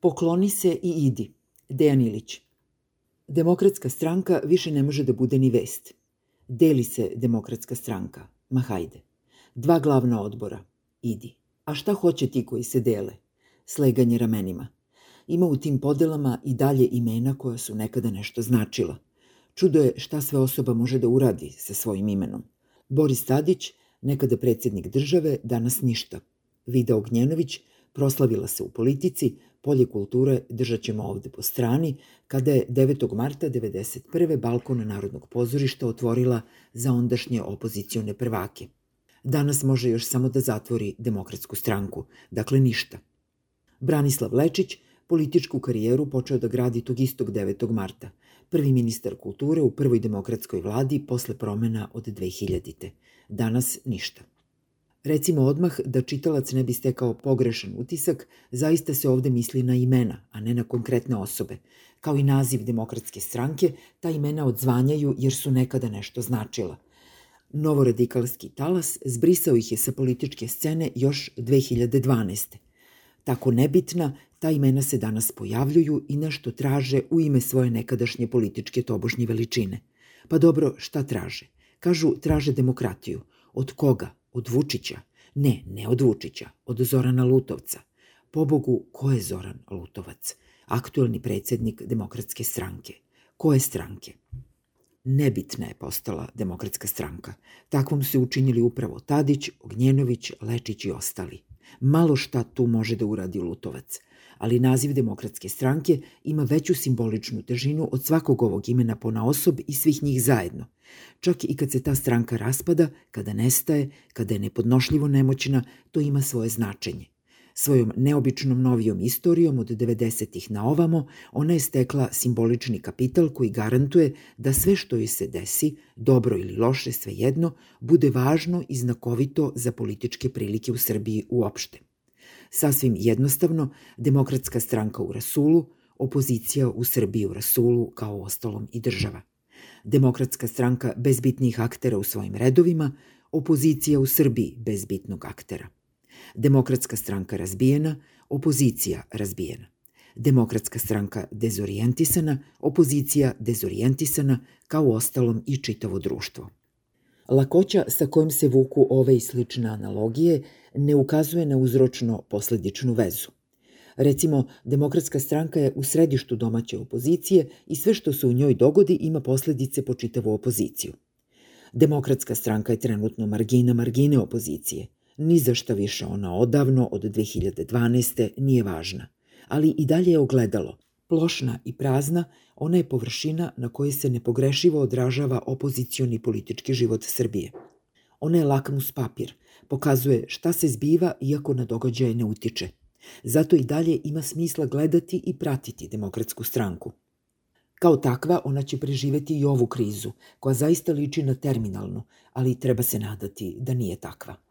Pokloni se i idi. Dejan Ilić. Demokratska stranka više ne može da bude ni vest. Deli se demokratska stranka. Ma hajde. Dva glavna odbora. Idi. A šta hoće ti koji se dele? Sleganje ramenima. Ima u tim podelama i dalje imena koja su nekada nešto značila. Čudo je šta sve osoba može da uradi sa svojim imenom. Boris Tadić, nekada predsednik države, danas ništa. Vida Ognjenović, proslavila se u politici, polje kulture držat ćemo ovde po strani, kada je 9. marta 1991. balkon Narodnog pozorišta otvorila za ondašnje opozicione prvake. Danas može još samo da zatvori demokratsku stranku, dakle ništa. Branislav Lečić političku karijeru počeo da gradi tog istog 9. marta, prvi ministar kulture u prvoj demokratskoj vladi posle promena od 2000. Danas ništa. Recimo odmah da čitalac ne bi stekao pogrešan utisak, zaista se ovde misli na imena, a ne na konkretne osobe. Kao i naziv demokratske stranke, ta imena odzvanjaju jer su nekada nešto značila. Novoradikalski talas zbrisao ih je sa političke scene još 2012. Tako nebitna, ta imena se danas pojavljuju i nešto traže u ime svoje nekadašnje političke tobožnje veličine. Pa dobro, šta traže? Kažu, traže demokratiju. Od koga? Od Vučića? Ne, ne od Vučića, od Zorana Lutovca. Pobogu, ko je Zoran Lutovac? Aktuelni predsednik demokratske stranke. Koje stranke? Nebitna je postala demokratska stranka. Takvom se učinili upravo Tadić, Ognjenović, Lečić i ostali. Malo šta tu može da uradi Lutovac, ali naziv demokratske stranke ima veću simboličnu težinu od svakog ovog imena pona osob i svih njih zajedno. Čak i kad se ta stranka raspada, kada nestaje, kada je nepodnošljivo nemoćna, to ima svoje značenje. Svojom neobičnom novijom istorijom od 90-ih na ovamo, ona je stekla simbolični kapital koji garantuje da sve što joj se desi, dobro ili loše, svejedno, bude važno i znakovito za političke prilike u Srbiji uopšte. Sasvim jednostavno, demokratska stranka u Rasulu, opozicija u Srbiji u Rasulu, kao ostalom i država. Demokratska stranka bez bitnih aktera u svojim redovima, opozicija u Srbiji bez bitnog aktera – Demokratska stranka razbijena, opozicija razbijena. Demokratska stranka dezorijentisana, opozicija dezorijentisana, kao ostalom i čitavo društvo. Lakoća sa kojim se vuku ove i slične analogije ne ukazuje na uzročno-posledičnu vezu. Recimo, demokratska stranka je u središtu domaće opozicije i sve što se u njoj dogodi ima posledice po čitavu opoziciju. Demokratska stranka je trenutno margina margine opozicije – Ni za šta više ona odavno, od 2012. nije važna. Ali i dalje je ogledalo. Plošna i prazna, ona je površina na kojoj se nepogrešivo odražava opozicioni politički život Srbije. Ona je lakmus papir, pokazuje šta se zbiva iako na događaje ne utiče. Zato i dalje ima smisla gledati i pratiti demokratsku stranku. Kao takva, ona će preživeti i ovu krizu, koja zaista liči na terminalnu, ali treba se nadati da nije takva.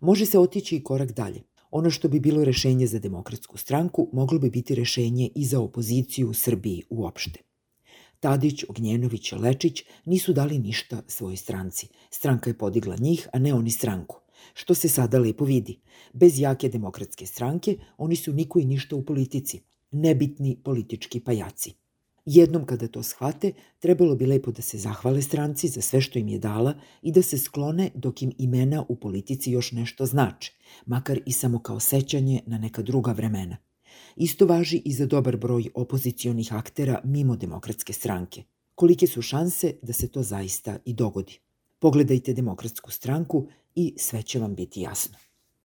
Može se otići i korak dalje. Ono što bi bilo rešenje za demokratsku stranku moglo bi biti rešenje i za opoziciju u Srbiji uopšte. Tadić, Ognjenović Lečić nisu dali ništa svojoj stranci. Stranka je podigla njih, a ne oni stranku. Što se sada lepo vidi. Bez jake demokratske stranke oni su niko i ništa u politici. Nebitni politički pajaci. Jednom kada to shvate, trebalo bi lepo da se zahvale stranci za sve što im je dala i da se sklone dok im imena u politici još nešto znače, makar i samo kao sećanje na neka druga vremena. Isto važi i za dobar broj opozicionih aktera mimo demokratske stranke. Kolike su šanse da se to zaista i dogodi? Pogledajte demokratsku stranku i sve će vam biti jasno.